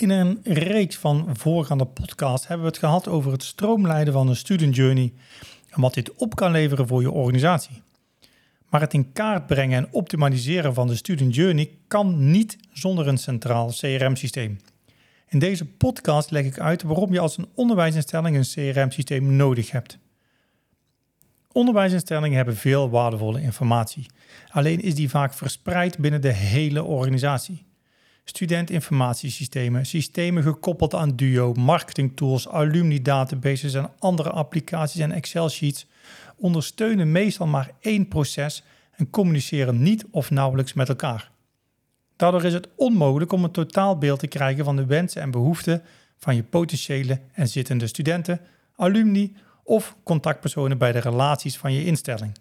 In een reeks van voorgaande podcasts hebben we het gehad over het stroomlijnen van een student journey en wat dit op kan leveren voor je organisatie. Maar het in kaart brengen en optimaliseren van de student journey kan niet zonder een centraal CRM-systeem. In deze podcast leg ik uit waarom je als een onderwijsinstelling een CRM-systeem nodig hebt. Onderwijsinstellingen hebben veel waardevolle informatie. Alleen is die vaak verspreid binnen de hele organisatie. Studentinformatiesystemen, systemen gekoppeld aan Duo, marketingtools, alumni databases en andere applicaties en Excel sheets ondersteunen meestal maar één proces en communiceren niet of nauwelijks met elkaar. Daardoor is het onmogelijk om een totaalbeeld te krijgen van de wensen en behoeften van je potentiële en zittende studenten, alumni of contactpersonen bij de relaties van je instelling.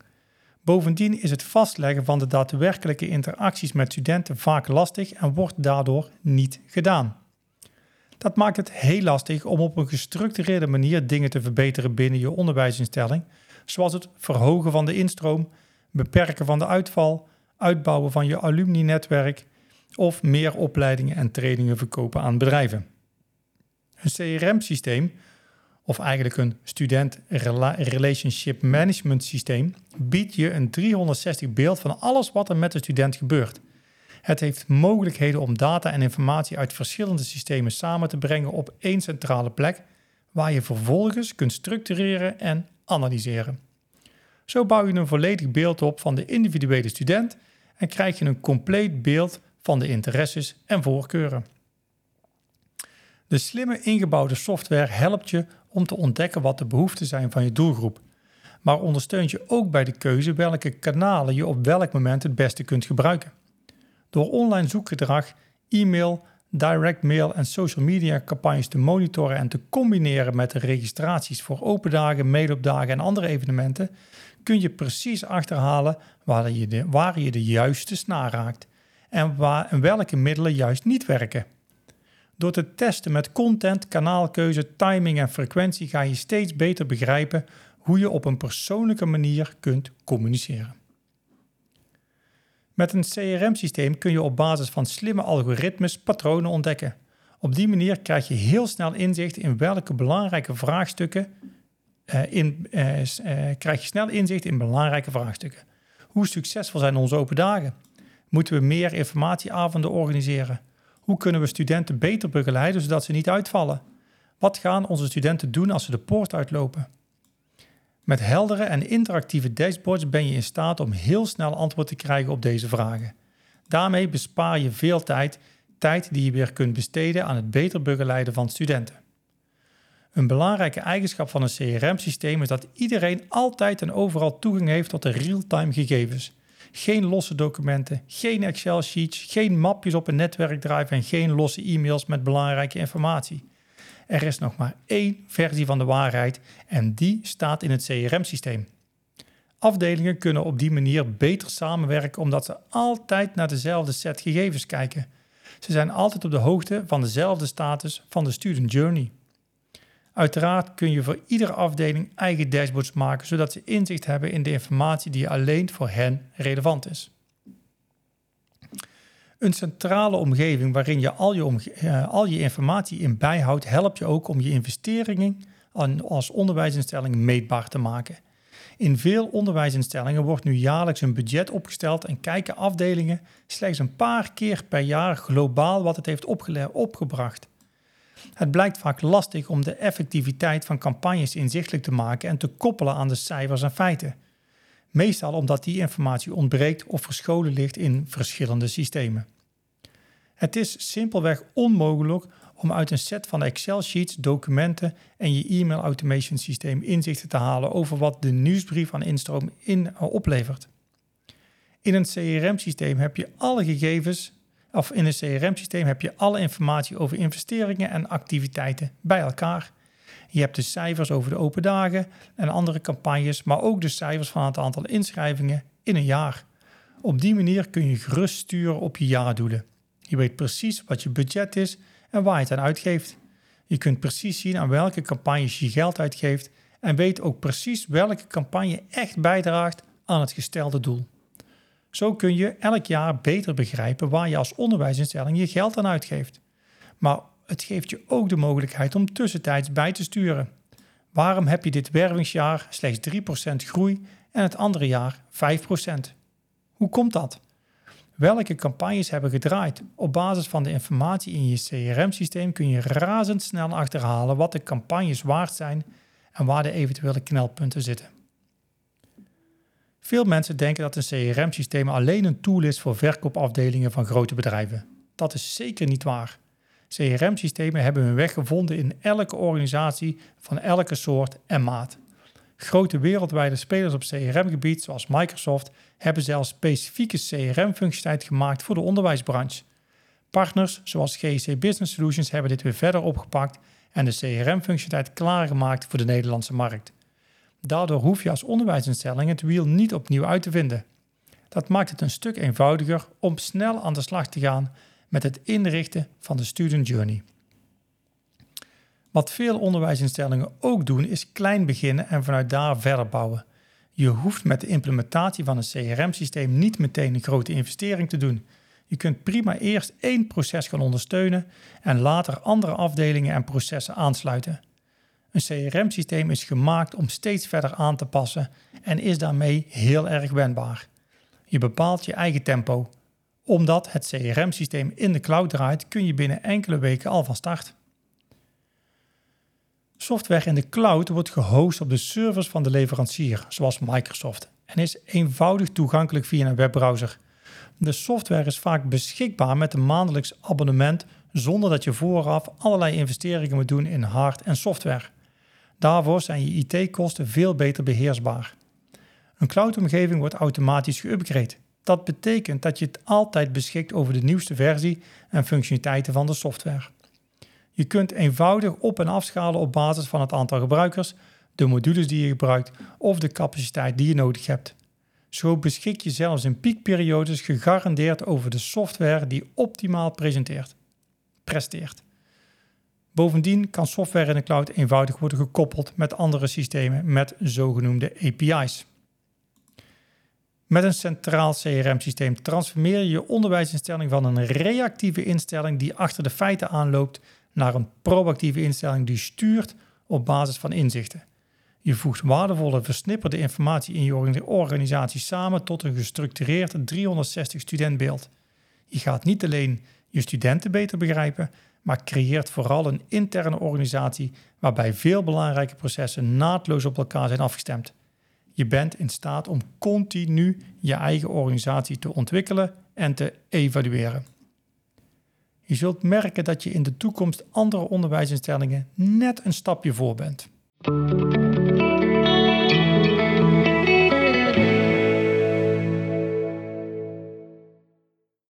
Bovendien is het vastleggen van de daadwerkelijke interacties met studenten vaak lastig en wordt daardoor niet gedaan. Dat maakt het heel lastig om op een gestructureerde manier dingen te verbeteren binnen je onderwijsinstelling, zoals het verhogen van de instroom, beperken van de uitval, uitbouwen van je alumni-netwerk of meer opleidingen en trainingen verkopen aan bedrijven. Een CRM-systeem of eigenlijk een student relationship management systeem, biedt je een 360 beeld van alles wat er met de student gebeurt. Het heeft mogelijkheden om data en informatie uit verschillende systemen samen te brengen op één centrale plek, waar je vervolgens kunt structureren en analyseren. Zo bouw je een volledig beeld op van de individuele student en krijg je een compleet beeld van de interesses en voorkeuren. De slimme ingebouwde software helpt je om te ontdekken wat de behoeften zijn van je doelgroep, maar ondersteunt je ook bij de keuze welke kanalen je op welk moment het beste kunt gebruiken. Door online zoekgedrag, e-mail, direct mail en social media campagnes te monitoren en te combineren met de registraties voor open dagen, mailopdagen en andere evenementen, kun je precies achterhalen waar je de, waar je de juiste snaar raakt en, waar, en welke middelen juist niet werken. Door te testen met content, kanaalkeuze, timing en frequentie ga je steeds beter begrijpen hoe je op een persoonlijke manier kunt communiceren. Met een CRM-systeem kun je op basis van slimme algoritmes patronen ontdekken. Op die manier krijg je heel snel inzicht in welke belangrijke vraagstukken uh, in, uh, uh, krijg je snel inzicht in belangrijke vraagstukken. Hoe succesvol zijn onze open dagen? Moeten we meer informatieavonden organiseren? Hoe kunnen we studenten beter begeleiden zodat ze niet uitvallen? Wat gaan onze studenten doen als ze de poort uitlopen? Met heldere en interactieve dashboards ben je in staat om heel snel antwoord te krijgen op deze vragen. Daarmee bespaar je veel tijd, tijd die je weer kunt besteden aan het beter begeleiden van studenten. Een belangrijke eigenschap van een CRM-systeem is dat iedereen altijd en overal toegang heeft tot de real-time gegevens. Geen losse documenten, geen Excel-sheets, geen mapjes op een netwerkdrive en geen losse e-mails met belangrijke informatie. Er is nog maar één versie van de waarheid en die staat in het CRM-systeem. Afdelingen kunnen op die manier beter samenwerken omdat ze altijd naar dezelfde set gegevens kijken. Ze zijn altijd op de hoogte van dezelfde status van de student journey. Uiteraard kun je voor iedere afdeling eigen dashboards maken, zodat ze inzicht hebben in de informatie die alleen voor hen relevant is. Een centrale omgeving waarin je al je, uh, al je informatie in bijhoudt, helpt je ook om je investeringen als onderwijsinstelling meetbaar te maken. In veel onderwijsinstellingen wordt nu jaarlijks een budget opgesteld en kijken afdelingen slechts een paar keer per jaar globaal wat het heeft opgebracht. Het blijkt vaak lastig om de effectiviteit van campagnes inzichtelijk te maken en te koppelen aan de cijfers en feiten. Meestal omdat die informatie ontbreekt of verscholen ligt in verschillende systemen. Het is simpelweg onmogelijk om uit een set van Excel-sheets, documenten en je e-mail automation systeem inzichten te halen over wat de nieuwsbrief aan instroom in, oplevert. In een CRM-systeem heb je alle gegevens of in een CRM-systeem heb je alle informatie over investeringen en activiteiten bij elkaar. Je hebt de cijfers over de open dagen en andere campagnes, maar ook de cijfers van het aantal inschrijvingen in een jaar. Op die manier kun je gerust sturen op je jaardoelen. Je weet precies wat je budget is en waar je het aan uitgeeft. Je kunt precies zien aan welke campagnes je geld uitgeeft en weet ook precies welke campagne echt bijdraagt aan het gestelde doel. Zo kun je elk jaar beter begrijpen waar je als onderwijsinstelling je geld aan uitgeeft. Maar het geeft je ook de mogelijkheid om tussentijds bij te sturen. Waarom heb je dit wervingsjaar slechts 3% groei en het andere jaar 5%? Hoe komt dat? Welke campagnes hebben gedraaid? Op basis van de informatie in je CRM-systeem kun je razendsnel achterhalen wat de campagnes waard zijn en waar de eventuele knelpunten zitten. Veel mensen denken dat een CRM-systeem alleen een tool is voor verkoopafdelingen van grote bedrijven. Dat is zeker niet waar. CRM-systemen hebben hun weg gevonden in elke organisatie van elke soort en maat. Grote wereldwijde spelers op CRM-gebied, zoals Microsoft, hebben zelfs specifieke CRM-functionaliteit gemaakt voor de onderwijsbranche. Partners zoals GC Business Solutions hebben dit weer verder opgepakt en de CRM-functionaliteit klaargemaakt voor de Nederlandse markt. Daardoor hoef je als onderwijsinstelling het wiel niet opnieuw uit te vinden. Dat maakt het een stuk eenvoudiger om snel aan de slag te gaan met het inrichten van de student journey. Wat veel onderwijsinstellingen ook doen is klein beginnen en vanuit daar verder bouwen. Je hoeft met de implementatie van een CRM-systeem niet meteen een grote investering te doen. Je kunt prima eerst één proces gaan ondersteunen en later andere afdelingen en processen aansluiten. Een CRM-systeem is gemaakt om steeds verder aan te passen en is daarmee heel erg wendbaar. Je bepaalt je eigen tempo. Omdat het CRM-systeem in de cloud draait, kun je binnen enkele weken al van start. Software in de cloud wordt gehost op de servers van de leverancier, zoals Microsoft, en is eenvoudig toegankelijk via een webbrowser. De software is vaak beschikbaar met een maandelijks abonnement zonder dat je vooraf allerlei investeringen moet doen in hard- en software. Daarvoor zijn je IT-kosten veel beter beheersbaar. Een cloudomgeving wordt automatisch geüpgrade. Dat betekent dat je het altijd beschikt over de nieuwste versie en functionaliteiten van de software. Je kunt eenvoudig op- en afschalen op basis van het aantal gebruikers, de modules die je gebruikt of de capaciteit die je nodig hebt. Zo beschik je zelfs in piekperiodes gegarandeerd over de software die optimaal presenteert, presteert. Bovendien kan software in de cloud eenvoudig worden gekoppeld met andere systemen met zogenoemde API's. Met een centraal CRM-systeem transformeer je je onderwijsinstelling van een reactieve instelling die achter de feiten aanloopt naar een proactieve instelling die stuurt op basis van inzichten. Je voegt waardevolle versnipperde informatie in je organisatie samen tot een gestructureerd 360 studentbeeld. Je gaat niet alleen je studenten beter begrijpen, maar creëert vooral een interne organisatie waarbij veel belangrijke processen naadloos op elkaar zijn afgestemd. Je bent in staat om continu je eigen organisatie te ontwikkelen en te evalueren. Je zult merken dat je in de toekomst andere onderwijsinstellingen net een stapje voor bent.